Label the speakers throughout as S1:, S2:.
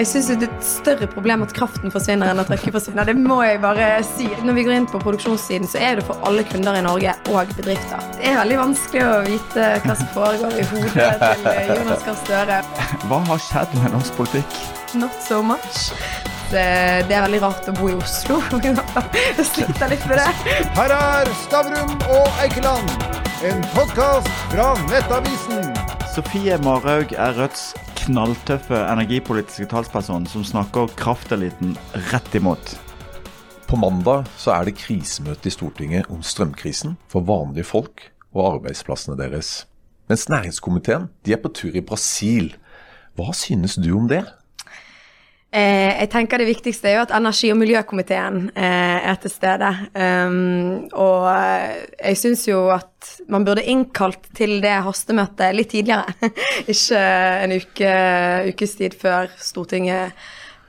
S1: Jeg syns det er et større problem at kraften forsvinner enn at trykket forsvinner. Det må jeg bare si. Når vi går inn på produksjonssiden, så er det for alle kunder i Norge og bedrifter. Det er veldig vanskelig å vite hva som foregår i hodet til Jonas Gahr Støre.
S2: Hva har skjedd med norsk politikk?
S1: Not so much. Det, det er veldig rart å bo i Oslo. Jeg sliter litt med det.
S3: Her er Stavrum og Eikeland, en podkast fra Nettavisen.
S2: Sofie Marhaug er Rødts knalltøffe energipolitiske talsperson som snakker krafteliten rett imot.
S4: På mandag så er det krisemøte i Stortinget om strømkrisen for vanlige folk og arbeidsplassene deres. Mens næringskomiteen de er på tur i Brasil. Hva synes du om det?
S1: Eh, jeg tenker Det viktigste er jo at energi- og miljøkomiteen eh, er til stede. Um, og eh, jeg syns jo at man burde innkalt til det hastemøtet litt tidligere. Ikke en uke, ukes tid før Stortinget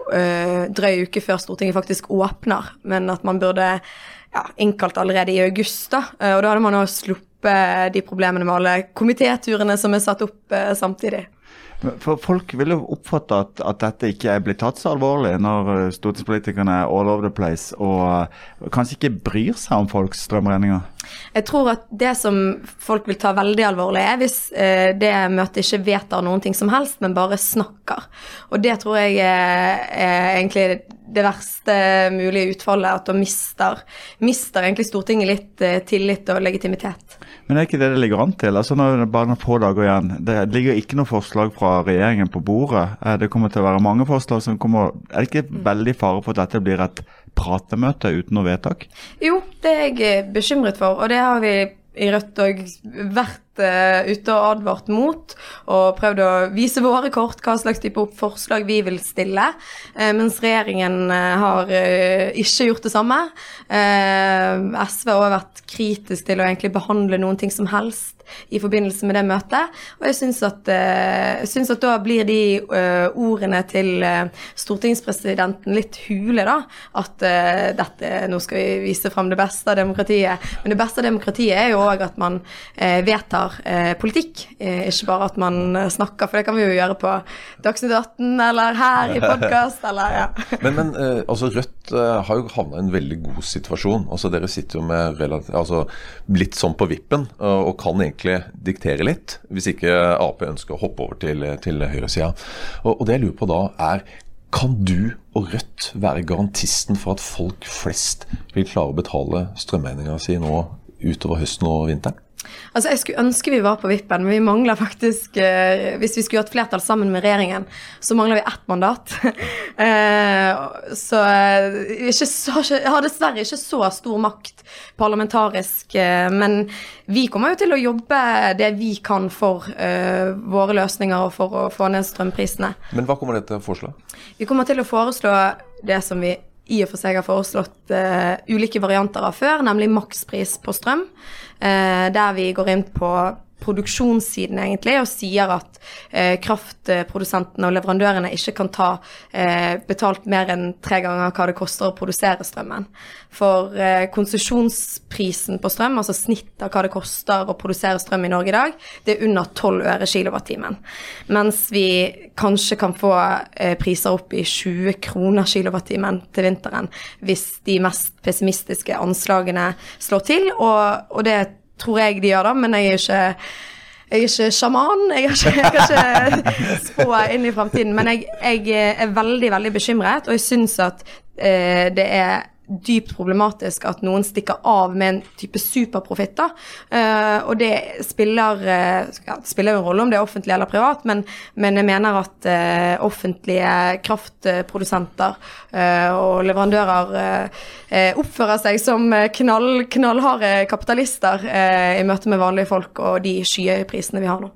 S1: uh, Drøy uke før Stortinget faktisk åpner, men at man burde ja, innkalt allerede i august. da, uh, Og da hadde man jo sluppet de problemene med alle komitéturene som er satt opp uh, samtidig.
S2: For Folk vil jo oppfatte at, at, dette ikke er blitt tatt så alvorlig når eh, stortingspolitikerne er all over the place og eh, kanskje ikke bryr seg om folks strømregninger?
S1: Jeg tror at det som folk vil ta veldig alvorlig, er hvis eh, det møtet ikke vedtar noen ting som helst, men bare snakker. Og det tror jeg er, er egentlig det verste mulige utfallet, at da mister, mister egentlig Stortinget litt tillit og legitimitet.
S2: Men det er ikke det det ligger an til? Altså Nå er det bare noen få dager igjen. Det ligger ikke noe forslag fra regjeringen på bordet. Eh, det kommer til å være mange forslag som kommer Er det ikke mm. veldig fare for at dette blir et pratemøte uten noe vedtak?
S1: Jo, det er jeg eh, bekymret for, og det har vi i Rødt òg vært ute og advart mot, og prøvd å vise våre kort hva slags type forslag vi vil stille, uh, mens regjeringen uh, har ikke gjort det samme. SV har vært kritisk til å egentlig behandle noen ting som helst i forbindelse med det møtet. Og jeg syns at, at da blir de ordene til stortingspresidenten litt hule, da. At dette, nå skal vi vise fram det beste av demokratiet. Men det beste av demokratiet er jo òg at man vedtar politikk, ikke bare at man snakker. For det kan vi jo gjøre på Dagsnytt 18 eller her i podkast ja.
S4: Men, men altså Rødt har jo havna i en veldig god situasjon. Altså Dere sitter jo med relativt, altså, litt sånn på vippen og kan egentlig diktere litt, hvis ikke Ap ønsker å hoppe over til, til høyresida. Og, og det jeg lurer på da er kan du og Rødt være garantisten for at folk flest vil klare å betale strømregninga si nå utover høsten og vinteren?
S1: Altså, Jeg skulle ønske vi var på vippen, men vi mangler faktisk eh, Hvis vi skulle hatt flertall sammen med regjeringen, så mangler vi ett mandat. eh, så jeg har dessverre ikke så stor makt parlamentarisk, eh, men vi kommer jo til å jobbe det vi kan for eh, våre løsninger og for å få ned strømprisene.
S4: Men hva kommer dere til å foreslå?
S1: Vi kommer til å foreslå det som vi i og for seg har foreslått uh, ulike varianter av før, nemlig makspris på strøm. Uh, der vi går inn på produksjonssiden egentlig, og sier at eh, kraftprodusentene og leverandørene ikke kan ta eh, betalt mer enn tre ganger hva det koster å produsere strømmen. For eh, konsesjonsprisen på strøm, altså snittet av hva det koster å produsere strøm i Norge i dag, det er under 12 øre kilowattimen. Mens vi kanskje kan få eh, priser opp i 20 kroner kilowattimen til vinteren hvis de mest pessimistiske anslagene slår til, og, og det tror jeg de gjør, det, men jeg er ikke jeg er ikke sjaman, jeg, jeg kan ikke spå inn i framtiden. Men jeg, jeg, er veldig, veldig bekymret, og jeg syns at eh, det er dypt problematisk at noen stikker av med en type superprofitt. Uh, og det spiller, uh, ja, spiller jo en rolle om det er offentlig eller privat, men, men jeg mener at uh, offentlige kraftprodusenter og leverandører oppfører seg som knall, knallharde kapitalister i møte med vanlige folk og de skyhøye prisene vi har nå.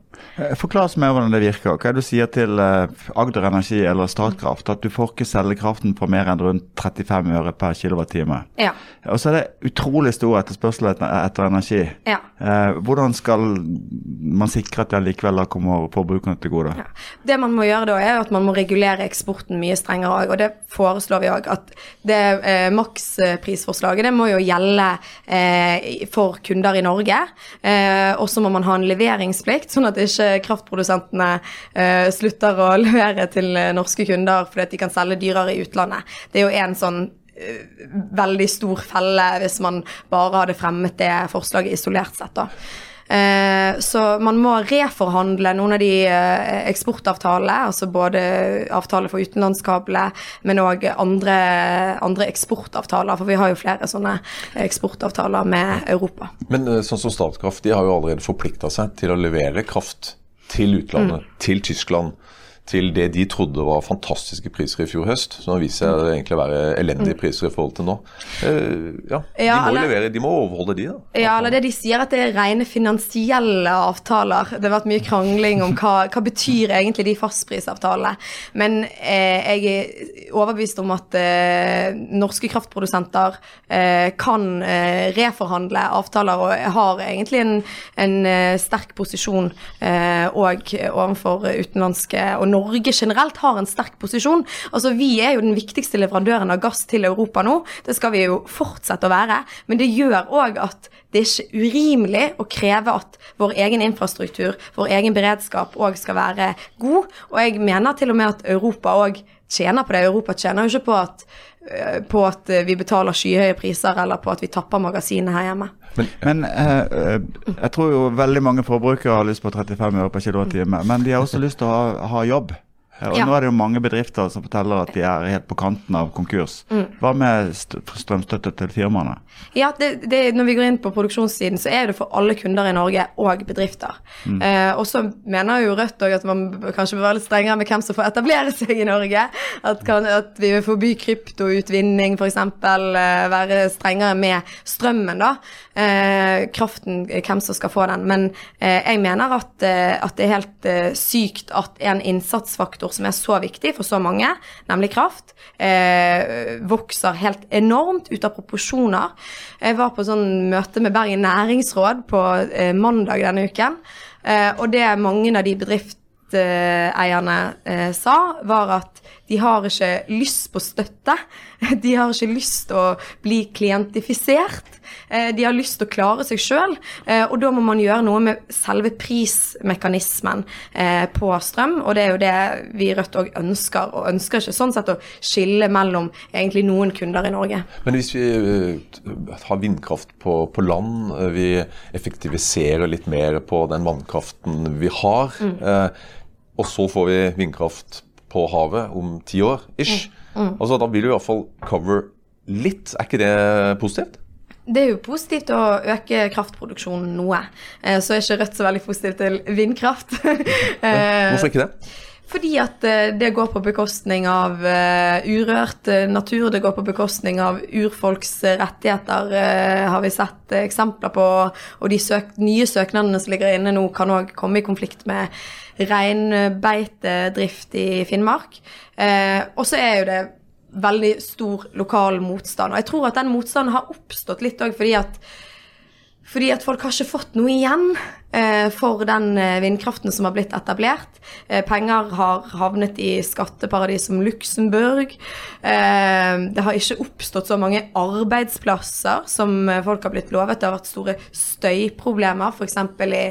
S2: Forklar oss mer hvordan det virker. Hva er det du sier til Agder Energi eller Statkraft? At du får ikke selge kraften for mer enn rundt 35 øre per kWt kilowattime.
S1: Ja.
S2: Og så er det utrolig stor etterspørsel etter, etter energi.
S1: Ja.
S2: Eh, hvordan skal man sikre at det likevel kommer forbrukerne til gode?
S1: Ja. Det man må gjøre da, er at man må regulere eksporten mye strengere òg, og det foreslår vi òg. At det eh, maksprisforslaget det må jo gjelde eh, for kunder i Norge. Eh, og så må man ha en leveringsplikt, sånn at ikke kraftprodusentene eh, slutter å levere til norske kunder fordi at de kan selge dyrere i utlandet. Det er jo en sånn veldig stor felle hvis man bare hadde fremmet det forslaget isolert sett. da. Eh, så man må reforhandle noen av de eh, eksportavtalene, altså både avtale for utenlandskabler, men òg andre, andre eksportavtaler, for vi har jo flere sånne eksportavtaler med Europa.
S4: Men eh, sånn som Statkraft, de har jo allerede forplikta seg til å levere kraft til utlandet, til Tyskland. Til det de trodde var fantastiske priser i fjor høst. som har vist det egentlig å være elendige priser i forhold til nå. Uh, ja, De
S1: Ja,
S4: må
S1: eller-
S4: levere, de må overholde de, da.
S1: Ja, eller det de sier at det er rene finansielle avtaler. Det har vært mye krangling om hva, hva betyr egentlig de fastprisavtalene. Men eh, jeg er overbevist om at eh, norske kraftprodusenter eh, kan eh, reforhandle avtaler og har egentlig en, en eh, sterk posisjon eh, overfor utenlandske og Norge generelt har en sterk posisjon. Altså Vi er jo den viktigste leverandøren av gass til Europa nå. Det skal vi jo fortsette å være. Men det gjør òg at det er ikke urimelig å kreve at vår egen infrastruktur, vår egen beredskap òg skal være god. Og jeg mener til og med at Europa òg tjener på det. Europa tjener jo ikke på at, øh, på at vi betaler skyhøye priser, eller på at vi tapper magasinet her hjemme.
S2: Men men eh, jeg tror jo veldig mange forbrukere har lyst på 35 øre per kWt, men de har også lyst til å ha, ha jobb. Og
S1: Ja.
S2: nå er det jo mange bedrifter som forteller at de er helt på kanten av konkurs. Hva med strømstøtte til firmaene?
S1: Ja, det, det, Når vi går inn på produksjonssiden, så er det for alle kunder i Norge og bedrifter. Eh, og så mener jo Rødt også at man kanskje bør være litt strengere med hvem som får etablere seg i Norge. At, kan, at vi vil forby kryptoutvinning f.eks. Eh, være strengere med strømmen, da. Eh, kraften, eh, hvem som skal få den. Men eh, jeg mener at, eh, at det er helt eh, sykt at en innsatsfaktor som er så viktig for så mange, nemlig kraft, eh, vokser helt enormt ut av proporsjoner. Jeg var på sånn møte med Bergen næringsråd på eh, mandag denne uken, eh, og det mange av de bedriftseierne eh, sa, var at de har ikke lyst på støtte. De har ikke lyst til å bli klientifisert. Eh, De har lyst til å klare seg sjøl, og da må man gjøre noe med selve prismekanismen eh, på strøm. Og det er jo det vi i Rødt òg ønsker, og ønsker ikke sånn sett å skille mellom egentlig noen kunder i Norge.
S4: Men hvis vi eh, har vindkraft på, på land, eh, vi effektiviserer litt mer på den vannkraften vi har, eh, og så får vi vindkraft på havet om ti år, ish. Altså, da vil du iallfall cover litt. Er ikke det positivt?
S1: Det er jo positivt å øke kraftproduksjonen noe. Eh, Så er ikke Rødt så veldig positiv til vindkraft.
S4: Hvorfor ikke det?
S1: Fordi at eh, det går på bekostning av eh, urørt eh, natur, det går på bekostning av urfolks rettigheter, har vi sett eksempler på. Og de søk nye søknadene som ligger inne nå, kan òg komme i konflikt med reinbeitedrift i Finnmark. Eh, og så er jo det veldig stor lokal motstand. Og jeg tror at den motstanden har oppstått litt òg fordi fordi at folk har ikke fått noe igjen for den eh, vindkraften som har blitt etablert. Eh, penger har havnet i skatteparadis som Luxembourg. Eh, det har ikke oppstått så mange arbeidsplasser som eh, folk har blitt lovet. Det har vært store støyproblemer, f.eks. I,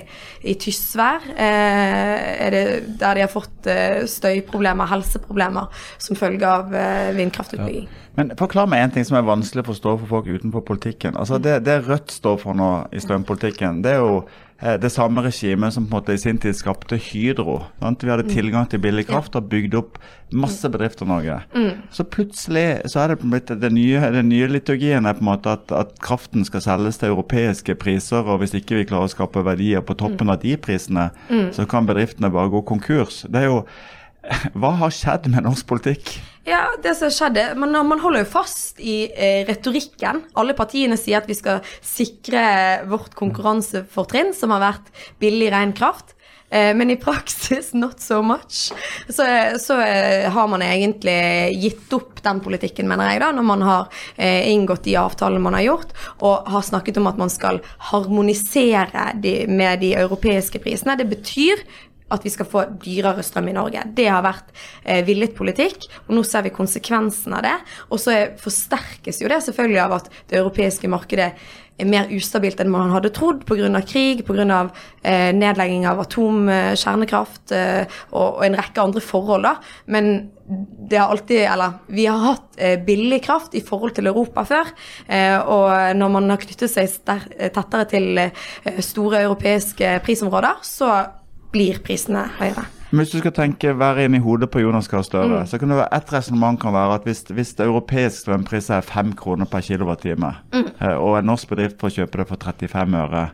S1: i Tysvær, eh, er det der de har fått eh, støyproblemer, helseproblemer, som følge av vindkraftutbygging. vindkraftutbygging.
S2: Men forklar meg en ting som er vanskelig å forstå for folk utenfor politikken. Altså Det, det Rødt står for nå i strømpolitikken, det er jo eh, det samme regimet som på en måte i sin tid skapte Hydro. Sant? Vi hadde tilgang til billig kraft og bygde opp masse bedrifter i Norge. Så plutselig så er det blitt den nye, den nye liturgien er på en måte at, at kraften skal selges til europeiske priser, og hvis ikke vi klarer å skape verdier på toppen av de prisene, så kan bedriftene bare gå konkurs. Det er jo Hva har skjedd med norsk politikk?
S1: Ja, det som skjedde, man, man holder jo fast i eh, retorikken. Alle partiene sier at vi skal sikre vårt konkurransefortrinn, som har vært billig ren kraft. eh, men i praksis not so much. Så, så eh, har man egentlig gitt opp den politikken, mener jeg, da, når man har eh, inngått de avtalene man har gjort, og har snakket om at man skal harmonisere de, med de europeiske prisene. Det betyr at vi skal få dyrere strøm i Norge. Det har vært eh, villet politikk, og nå ser vi konsekvensen av det. Og så er- forsterkes jo det selvfølgelig av at det europeiske markedet er mer ustabilt enn man hadde trodd pga. krig, pga. Eh, nedlegging av atomkjernekraft eh, og, og en rekke andre forhold. da. Men det har alltid, eller vi har hatt eh, billig kraft i forhold til Europa før. Eh, og når man har knyttet seg tettere til eh, store europeiske prisområder, så blir prisene høyere.
S2: Men Hvis du skal tenke være inni hodet på Jonas Gahr Støre, så kan det være et resonnement kan være at hvis, hvis europeisk strømpris er 5 kroner per kilowattime, mm. og en norsk bedrift får kjøpe det for 35 øre,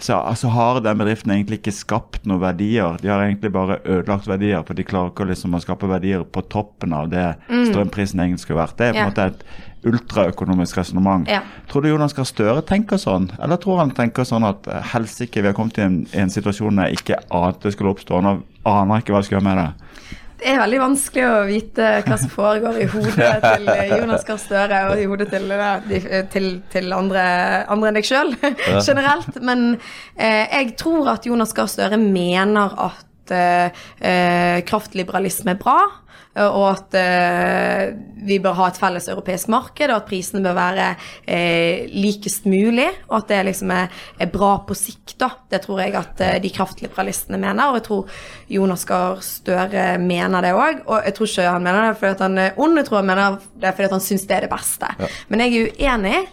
S2: så altså, har den bedriften egentlig ikke skapt noen verdier. De har egentlig bare ødelagt verdier, for de klarer ikke liksom å skape verdier på toppen av det strømprisen egentlig skulle vært. Det er på en
S1: yeah.
S2: måte et ultraøkonomisk resonnement.
S1: Ja.
S2: Tror du Jonas Gahr Støre tenker sånn, eller tror han tenker sånn at eh, helsike, vi har kommet i en, en situasjon jeg ikke ante det skulle oppstå, nå aner ikke hva jeg skal gjøre med det?
S1: Det er veldig vanskelig å vite hva som foregår i hodet til Jonas Gahr Støre og i hodet til, de- til, til andre, andre enn deg sjøl, generelt. Men eh, jeg tror at Jonas Gahr Støre mener at eh, eh, kraftliberalisme er bra. eh, Og at eh, vi bør ha et felles europeisk marked, og at prisene bør være eh, likest mulig. Og at det liksom er, er bra på sikt. da. Det tror jeg at de kraftliberalistene mener. Og jeg tror Jonas Gahr Støre mener det òg. Og jeg tror ikke han mener det fordi at han er ond, jeg tror han mener det fordi at han syns det er det beste. Men jeg er uenig,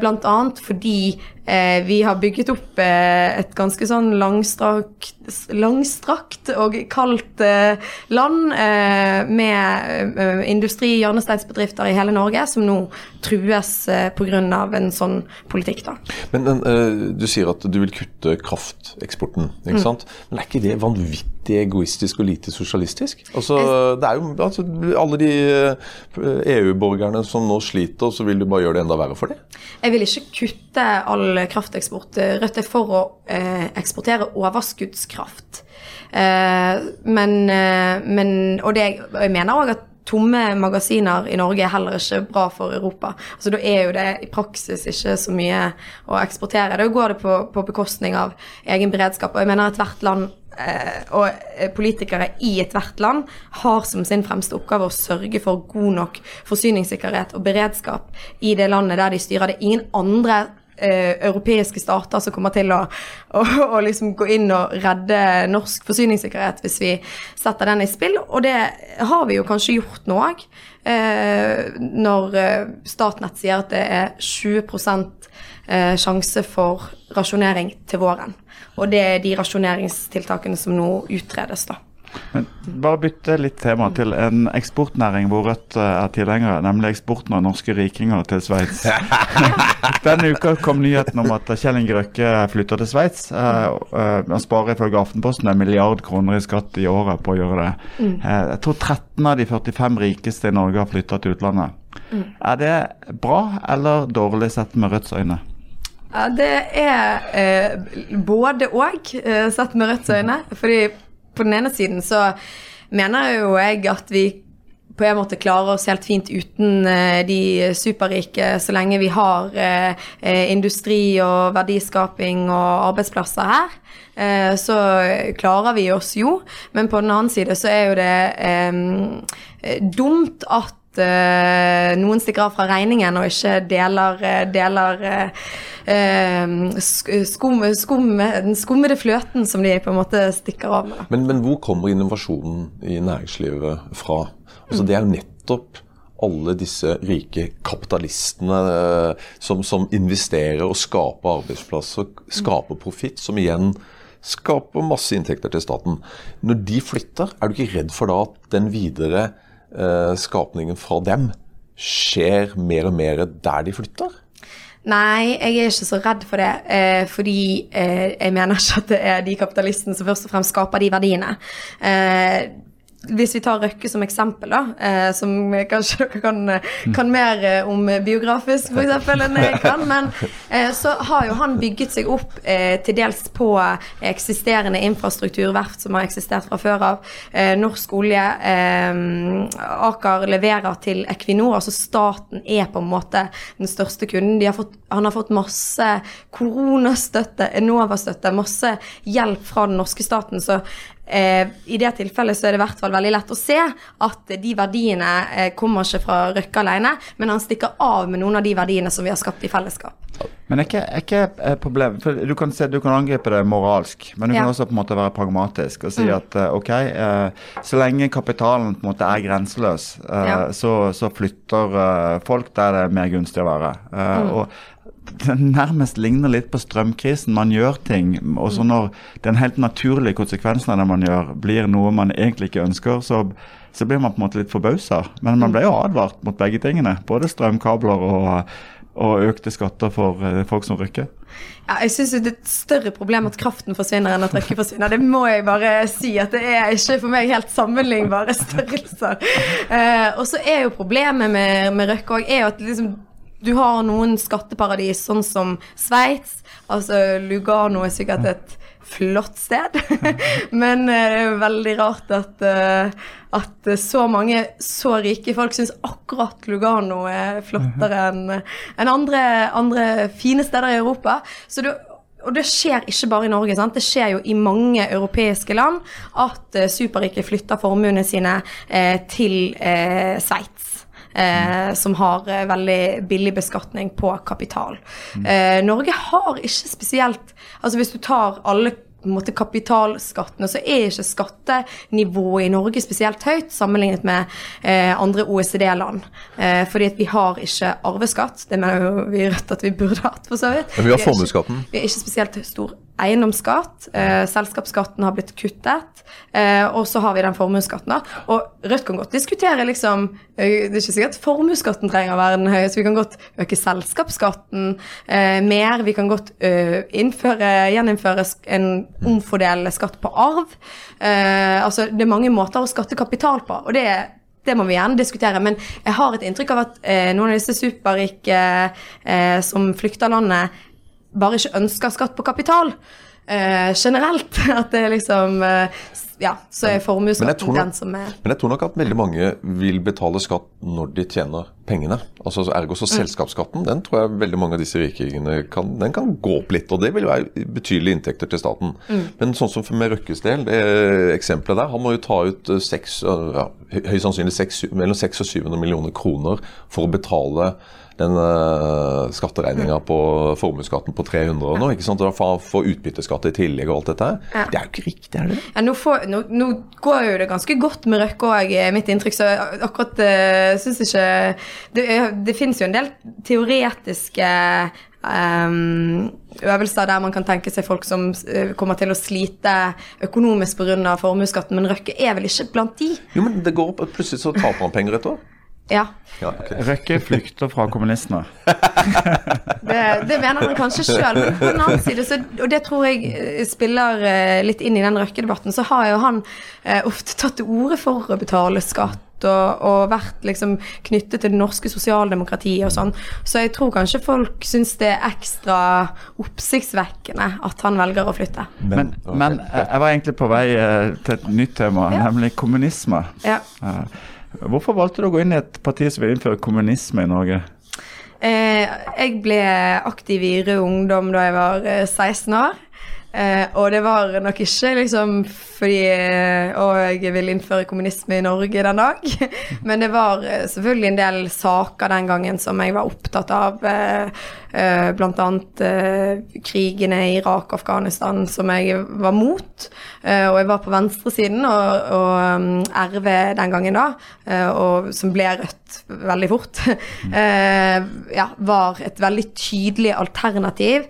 S1: blant annet fordi eh, vi har bygget opp eh, et ganske sånn langstrakt, langstrakt og kaldt eh, land eh, med eh, industri, hjørnesteinsbedrifter i hele Norge, som nå trues eh, pga. en sånn politikk. da.
S4: Men, men eh, du sier at du vil kutte krafteksporten, ikke sant? Men er ikke det vanvittig egoistisk og lite sosialistisk? Altså, det er jo altså, alle de eh, EU-borgerne som nå sliter, og så vil du bare gjøre det enda verre for dem?
S1: Jeg vil ikke kutte all krafteksport. Rødt er for å eh, eksportere overskuddskraft. Eh, men, eh, men Og det, jeg mener òg at tomme magasiner i Norge er heller ikke bra for Europa. Altså Da er jo det i praksis ikke så mye å eksportere. Da går det på, på bekostning av egen beredskap. Og jeg mener at hvert land eh, og eh, politikere i ethvert land har som sin fremste oppgave å sørge for god nok forsyningssikkerhet og beredskap i det landet der de styrer. Det er ingen andre eh, europeiske stater som kommer til å, å, å liksom gå inn og redde norsk forsyningssikkerhet hvis vi setter den i spill. Og det har vi jo kanskje gjort nå òg. Eh, når eh, Statnett sier at det er 20 eh, sjanse for rasjonering til våren. Og det er de rasjoneringstiltakene som nå utredes, da.
S2: Men bare bytte litt tema til en eksportnæring hvor Rødt eh, er tilhenger, nemlig eksporten av norske rikinger til Sveits. Denne uka kom nyheten om at Kjell Inge Røkke flytter til Sveits. Eh, eh, Han sparer ifølge Aftenposten en milliard kroner i skatt i året på å gjøre det. Eh, Jeg tror 13 av de 45 rikeste i Norge har flytta til utlandet. Er det bra eller dårlig sett med Rødts øyne?
S1: Ja, det er eh, både og, eh, sett med Rødts øyne. Fordi på den ene siden så mener jo jeg at vi på en måte klarer oss helt fint uten eh, de superrike, så lenge vi har eh, eh, industri og verdiskaping og arbeidsplasser her. Så klarer vi oss jo, men på den annen side så er jo det dumt at noen stikker av fra regningen og ikke deler, eh, deler eh, eh, skum, skum, den skummede fløten som de på en måte stikker av med.
S4: Men, men hvor kommer innovasjonen i næringslivet fra? Altså, det er jo nettopp alle disse rike kapitalistene eh, som, som investerer og skaper arbeidsplasser, skaper profitt, som igjen skaper masse inntekter til staten. Når de flytter, er du ikke redd for da at den videre eh, skapningen fra dem skjer mer og mer der de flytter?
S1: Nei, jeg er ikke så redd for det. Eh, fordi eh, jeg mener ikke at det er de kapitalistene som først og fremst skaper de verdiene. Eh, hvis vi tar Røkke som eksempel, da, eh, som kanskje dere kan, kan mer eh, om biografisk for eksempel, enn jeg kan, men eh, så har jo han bygget seg opp eh, til dels på eksisterende infrastruktur, verft som har eksistert fra før av. Eh, norsk olje. Eh, Aker leverer til Equinor, altså staten er på en måte den største kunden. Har fått, han har fått masse koronastøtte, Enova-støtte, masse hjelp fra den norske staten. så Eh, I det tilfellet så er det i hvert fall veldig lett å se at de verdiene eh, kommer ikke fra Røkke alene, men han stikker av med noen av de verdiene som vi har skapt i fellesskap.
S2: Men er ikke, er ikke problemet problem, for du kan, se, du kan, angripe det moralsk, men du
S1: Ja.
S2: kan også på en måte være pragmatisk og si
S1: Mm.
S2: at eh, ok, eh, så lenge kapitalen på en måte er grenseløs, eh,
S1: Ja.
S2: så, så flytter eh, folk der det er mer gunstig å være. Eh,
S1: Mm.
S2: og det nærmest ligner litt på strømkrisen. Man gjør ting, og så
S1: Mm.
S2: når den helt naturlige konsekvensen av det man gjør, blir noe man egentlig ikke ønsker, så, så blir man på en måte litt forbausa. Men
S1: Mm.
S2: man ble jo advart mot begge tingene. Både strømkabler og, og økte skatter for eh, folk som rykker.
S1: Ja, jeg syns det er et større problem at kraften forsvinner enn at Røkke forsvinner. Det må jeg bare si, at det er ikke for meg helt sammenlignbare størrelser. Eh, og så er jo problemet med, med Røkke òg at liksom du har noen skatteparadis, sånn som Sveits. Altså Lugano er sikkert et flott sted, men eh, det er jo veldig rart at, eh, at så mange så rike folk syns akkurat Lugano er flottere enn en andre, andre fine steder i Europa. Så du, og det skjer ikke bare i Norge, sant? det skjer jo i mange europeiske land at eh, superrike flytter formuene sine eh, til eh, Sveits. Eh, som har eh, veldig billig beskatning på kapital. Eh, Norge har ikke spesielt Altså hvis du tar alle måte kapitalskattene, så er ikke skattenivået i Norge spesielt høyt sammenlignet med eh, andre OECD-land. Eh, fordi at vi har ikke arveskatt. Det mener jo vi i Rødt at vi burde hatt, for så vidt.
S4: Men vi har formuesskatten.
S1: Vi er ikke spesielt stor eiendomsskatt. Eh, selskapsskatten har blitt kuttet. Eh, og så har vi den formuesskatten. Og Rødt kan godt diskutere liksom eh, Det er ikke sikkert formuesskatten trenger å være den høyeste. Vi kan godt øke selskapsskatten eh, mer. Vi kan godt eh, innføre, gjeninnføre en omfordelende skatt på arv. Eh, altså, det er mange måter å skatte kapital på. og det er det må vi gjerne diskutere, men jeg har et inntrykk av at eh, noen av disse superrike eh, som flykter landet, bare ikke ønsker skatt på kapital. Eh, generelt. At det liksom eh, Ja, så er formuesskatten den som er
S4: Men jeg tror nok at veldig mange vil betale skatt når de tjener pengene. Altså Ergo så selskapsskatten, den tror jeg veldig mange av disse rikingene kan, den kan gå opp litt. Og det vil være betydelige inntekter til staten. Men sånn som med Røkkes del, det eksempelet der, han må jo ta ut eh, seks, eh, ja, høyst sannsynlig 6, mellom 600 og 700 millioner kroner for å betale den uh, skatteregninga på formuesskatten på 300 og nå, ikke sant? Og få utbytteskatt i tillegg og alt dette her.
S1: Ja.
S4: Det er jo ikke riktig, er det det?
S1: ja, nå, får, nå, nå går jo det ganske godt med Røkke òg, mitt inntrykk, så akkurat uh, syns ikke Det, det finnes jo en del teoretiske um, øvelser der man kan tenke seg folk som eh, kommer til å slite økonomisk pga. formuesskatten, men Røkke er vel ikke blant de?
S4: Jo, men det går opp, plutselig så taper man penger et år.
S1: Ja.
S4: Ja, okay.
S2: Røkke flykter fra kommunistene.
S1: Det, det mener han kanskje sjøl, men på den annen side, så, og det tror jeg eh, spiller eh, litt inn i den Røkke-debatten, så har jo han eh, ofte tatt til orde for å betale skatt. Og, og vært liksom knyttet til det norske sosialdemokratiet og sånn. Så jeg tror kanskje folk syns det er ekstra oppsiktsvekkende at han velger å flytte.
S2: Men, men jeg jeg var egentlig på vei eh, til et nytt tema,
S1: Ja.
S2: nemlig kommunisme.
S1: Ja.
S2: Eh, Hvorfor valgte du å gå inn i et parti som vil innføre kommunisme i Norge?
S1: Eh, jeg ble aktiv i Rød Ungdom da jeg var eh, 16 år. Eh, og det var nok ikke liksom fordi eh, å, jeg vil innføre kommunisme i Norge den dag. Men det var eh, selvfølgelig en del saker den gangen som jeg var opptatt av. Eh, eh, blant annet eh, krigene i Irak og Afghanistan som jeg var mot. Eh, og jeg var på venstresiden, og, og RV den gangen da, eh, og, som ble Rødt veldig fort, eh, ja, var et veldig tydelig alternativ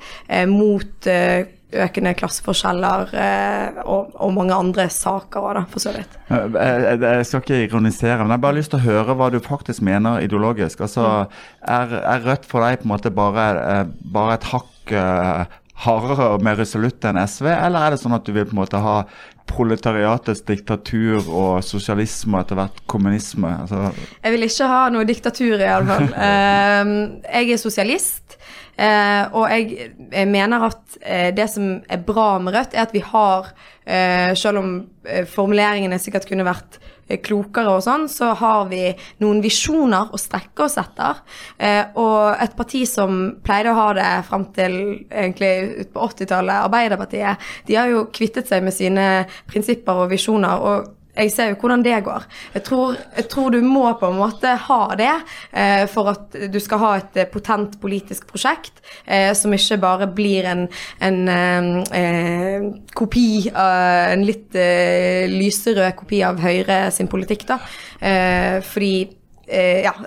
S1: mot eh, økende klasseforskjeller eh, og, og mange andre saker òg, for så vidt.
S2: Eh, Jeg, jeg skal ikke ironisere, men jeg har bare lyst til å høre hva du faktisk mener ideologisk. Altså, er, er Rødt for deg på en måte bare, eh, bare et hakk eh, hardere og mer resolutt enn SV, eller er det sånn at du vil på en måte ha proletariatets diktatur og sosialisme og etter hvert kommunisme? Altså,
S1: Jeg vil ikke ha noe diktatur, iallfall. jeg er sosialist. Uh, og jeg, jeg mener at eh, det som er bra med Rødt, er at vi har, eh, selv om uh, formuleringene sikkert kunne vært uh, klokere og sånn, så har vi noen visjoner å strekke oss etter. Uh, og et parti som pleide å ha det frem til egentlig ut på 80-tallet, Arbeiderpartiet, de har jo kvittet seg med sine prinsipper og visjoner. og jeg ser jo hvordan det går. Jeg tror, jeg tror du må på en måte ha det eh, for at du skal ha et eh, potent politisk prosjekt eh, som ikke bare blir en, en eh, eh, kopi, av, en litt eh, lyserød kopi av Høyre sin politikk, da. Eh, fordi eh, ja.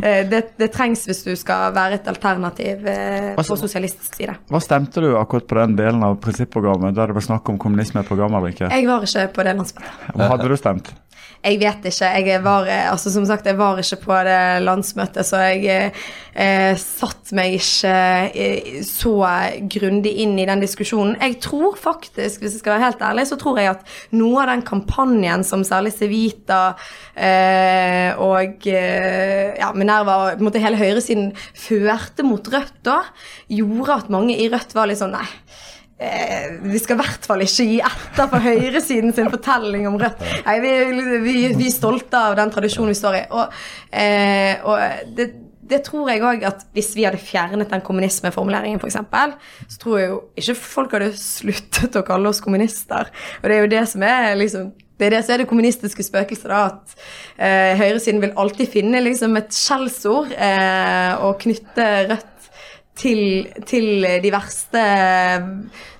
S1: Eh, det, det trengs hvis du skal være et alternativ eh, på sosialistisk side.
S2: hva stemte du akkurat på den delen av prinsipprogrammet der det var snakk om kommunisme i programmet eller ikke?
S1: Jeg var ikke på det landsmøtet.
S2: Hva hadde du stemt?
S1: Jeg vet ikke. Jeg var, altså som sagt, jeg var ikke på det landsmøtet, så jeg eh, satt meg ikke eh, så grundig inn i den diskusjonen. Jeg tror faktisk, hvis jeg skal være helt ærlig, så tror jeg at noe av den kampanjen som særlig Civita eh, og eh, ja, Minerva og måte hele høyresiden førte mot Rødt da, gjorde at mange i Rødt var litt sånn nei. Eh, vi skal i hvert fall ikke gi etter for høyresiden sin fortelling om Rødt. Nei, vi, vi, vi er stolte av den tradisjonen vi står i. Og, eh, og det, det tror jeg òg at hvis vi hadde fjernet den kommunismeformuleringen, f.eks., så tror jeg jo ikke folk hadde sluttet å kalle oss kommunister. Og det er jo det som er liksom det er det som er det kommunistiske spøkelset. da, At eh, høyresiden vil alltid finne liksom et skjellsord eh, og knytte Rødt til, til de verste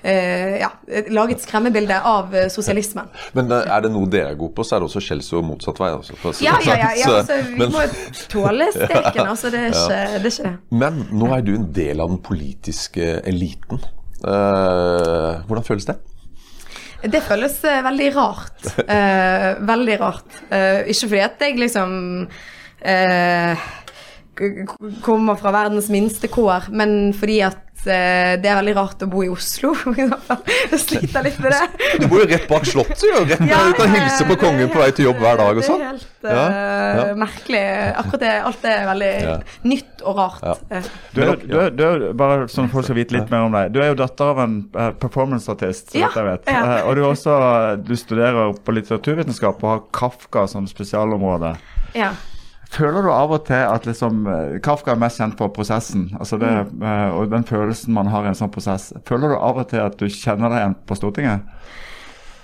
S1: eh, Ja, laget skremmebilde av sosialismen.
S4: Men er det noe dere er gode på, så er det også skjellsord motsatt vei. Altså,
S1: Ja, ja, ja. ja altså, vi
S4: Men-
S1: må tåle steken. Altså, det er ikke det. Er ikke det.
S4: Men nå er du en del av den politiske eliten. Uh, hvordan føles det?
S1: Det føles eh, veldig rart. Uh, veldig rart. Ikke fordi at jeg liksom k- kommer fra verdens minste kår, men fordi at eh, det er veldig rart å bo i Oslo. i hvert fall. Jeg sliter litt med det.
S4: Du bor jo rett bak Slottet, jo. Rett
S1: Ja,
S4: du kan
S1: ja,
S4: hilse på kongen på vei til jobb hver dag og sånn.
S1: Det er helt
S4: Ja,
S1: eh,
S4: ja.
S1: merkelig. Akkurat det, alt er veldig
S4: Ja.
S1: nytt og rart.
S4: Ja.
S1: Eh,
S2: Du er, du er, du er, bare sånn folk skal vite litt mer om deg. Du er jo datter av en performanceartist, så
S1: Ja,
S2: vidt jeg vet.
S1: ja.
S2: Og du, også, du studerer på litteraturvitenskap og har Kafka som spesialområde.
S1: ja.
S2: Føler du av og til at liksom, eh, Kafka er mest kjent for prosessen, altså det, mm. og den følelsen man har i en sånn prosess. Føler du av og til at du kjenner deg igjen på Stortinget?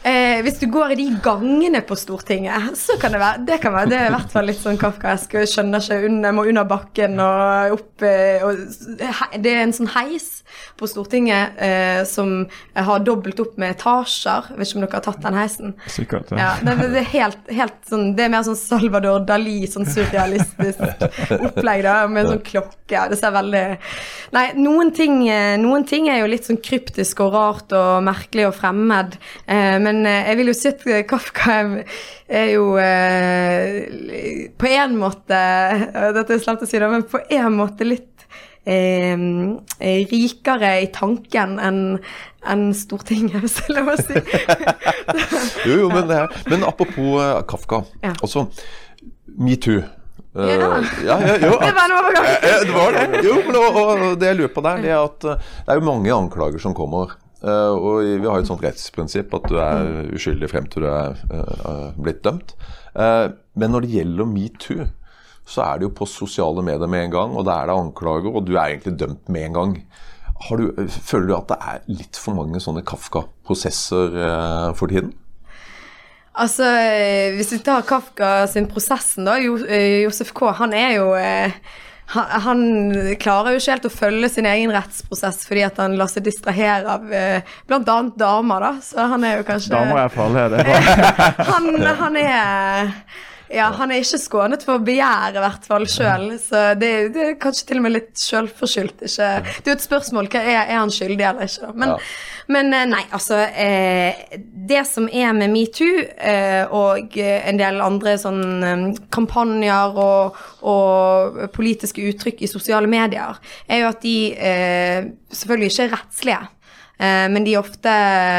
S1: Eh, hvis du går i de gangene på Stortinget, så kan det være Det kan være, det er i hvert fall litt sånn kafkaesk. Skjønner ikke under, må under bakken og opp eh, og, Det er en sånn heis på Stortinget eh, som har dobbelt opp med etasjer. Jeg vet ikke om dere har tatt den heisen?
S2: Sikkert.
S1: Ja, det, det er helt, helt sånn Det er mer sånn Salvador Dali, sånn surrealistisk opplegg, da, med sånn klokke. Ja, Det ser veldig Nei, noen ting, eh, noen ting er jo litt sånn kryptisk og rart og merkelig og fremmed. Eh, men eh, jeg vil jo si at eh, Kafka er, jo eh, på en måte Dette er slemt å si, da, men på en måte litt Eh, eh, rikere i tanken enn enn Stortinget, hvis det er lov å si.
S4: Jo, jo, men, men apropos Kafka.
S1: Ja.
S4: også. metoo. Uh,
S1: Ja.
S4: ja, ja, jo,
S1: Det var en overgang.
S4: Det var det. Jo, men og, og det jeg lurer på der, det er at det er jo mange anklager som kommer. Eh, og vi har jo et sånt rettsprinsipp at du er uskyldig frem til du er eh, blitt dømt. Eh, men når det gjelder metoo, så er det jo på sosiale medier med en gang, og da er det anklager, og du er egentlig dømt med en gang. Du, føler du at det er litt for mange sånne Kafka-prosesser eh, for tiden?
S1: Altså, eh, hvis vi tar Kafka sin prosessen, da. Eh, Josef K. Han er jo eh, han, han klarer jo ikke helt å følge sin egen rettsprosess fordi at han lar seg distrahere av eh, bl.a. damer, da. Så han er jo kanskje
S2: Damer er farlige. Det
S1: han, han er ja, han er ikke skånet for begjær, i hvert fall sjøl. Så det, det er kanskje til og med litt sjølforskyldt. Ikke Det er jo et spørsmål hva er, er han skyldig eller ikke. Men,
S4: Ja.
S1: men eh, nei, altså eh, Det som er med metoo eh, og en del andre sånn eh, kampanjer og, og politiske uttrykk i sosiale medier, er jo at de eh, selvfølgelig ikke er rettslige. Eh, men de er ofte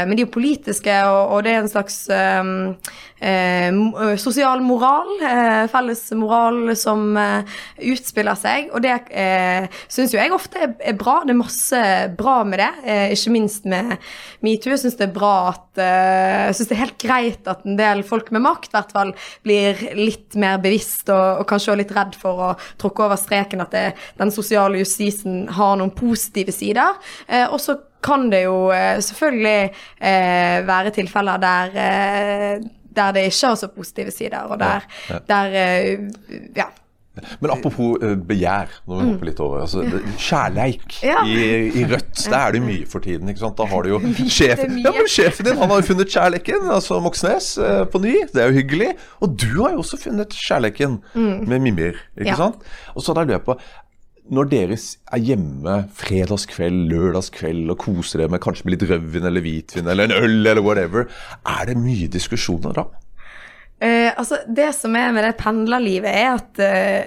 S1: Men de er politiske, og, og det er en slags eh, sosial moral, eh, felles moral, som eh, utspiller seg. Og det eh, syns jo jeg ofte er, er bra. Det er masse bra med det, ikke minst med metoo. Jeg syns det er bra at Jeg syns det er helt greit at en del folk med makt i hvert fall blir litt mer bevisst og, og kanskje også litt redd for å tråkke over streken at det, den sosiale justisen har noen positive sider. Og så kan det jo eh, selvfølgelig eh, være tilfeller der eh, der det ikke har så positive sider, og der,
S4: Ja, ja.
S1: der eh, ja.
S4: Men apropos eh, begjær, når vi hopper litt over. Altså, kjærleik
S1: Mm. Ja.
S4: i, i Rødt, det er det mye for tiden. ikke sant? Da har du jo sjefen ja, men sjefen din han har jo funnet kjærleiken, altså Moxnes, eh, på ny. Det er jo hyggelig. Og du har jo også funnet kjærleiken med Mimir, ikke
S1: Mm. Ja.
S4: sant? Og så da lurer jeg på når dere er hjemme fredagskveld, lørdagskveld og koser dere med kanskje med litt rødvin eller hvitvin eller en øl eller whatever, er det mye diskusjoner da?
S1: Eh, altså, det som er med det pendlerlivet, er at eh,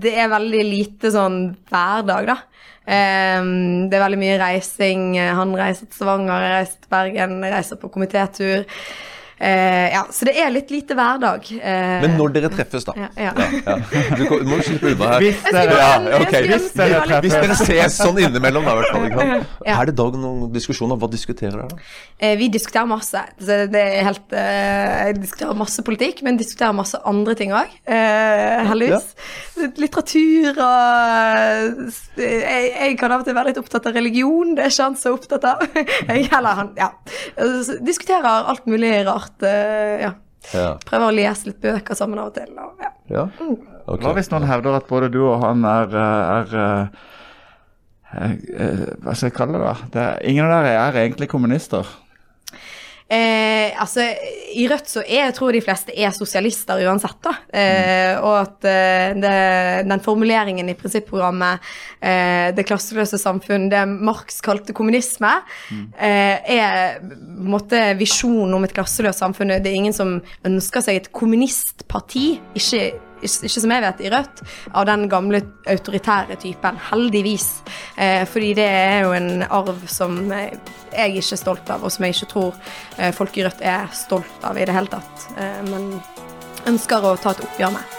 S1: det er veldig lite sånn hverdag, da. Eh, det er veldig mye reising. Han reiser til Stavanger, reiser til Bergen, reiser på komitétur. Eh, ja, så det er litt lite hverdag. Eh,
S4: Men når dere treffes, da.
S1: ja, ja.
S4: Ja. Du må slippe unna her.
S2: Hvis dere,
S1: skulle
S4: Ja,
S1: ønske- jeg
S4: ok.
S1: skulle
S2: Hvis dere
S4: Hvis dere ses sånn innimellom, da, i hvert fall.
S1: Ja.
S4: Er det da noen diskusjoner? Hva diskuterer dere?
S1: Eh, Vi diskuterer masse. Så det er helt, eh, jeg diskuterer masse politikk, men diskuterer masse andre ting òg. Eh, heldigvis. Litteratur og jeg, jeg kan av og til være litt opptatt av religion. Det er ikke han så opptatt av. Jeg heller han, ja. Diskuterer alt mulig rart. Eh, ja.
S4: Ja.
S1: Prøver å lese litt bøker sammen av og til. Og, ja.
S4: ja. Okay.
S2: Hva hvis noen hevder at både du og han er, eh, er eh, eh, Hva skal jeg kalle det? da? Det er, ingen av dere er egentlig kommunister.
S1: Eh, altså, I Rødt så er, jeg tror de fleste er sosialister uansett. da. Eh, og at eh, det, den formuleringen i prinsipprogrammet, eh, det klasseløse samfunn, det Marx kalte kommunisme, eh, er på en måte visjonen om et klasseløst samfunn. Det er ingen som ønsker seg et kommunistparti. ikke ikke som jeg vet, i Rødt, av den gamle autoritære typen. Heldigvis. Eh, fordi det er jo en arv som eh, jeg ikke er stolt av, og som jeg ikke tror eh, folk i Rødt er stolt av i det hele tatt. Eh, men ønsker å ta et oppgjør med.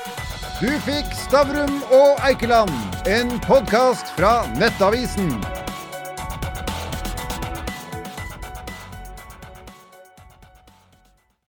S3: Du fikk Stavrum og Eikeland, en podkast fra Nettavisen.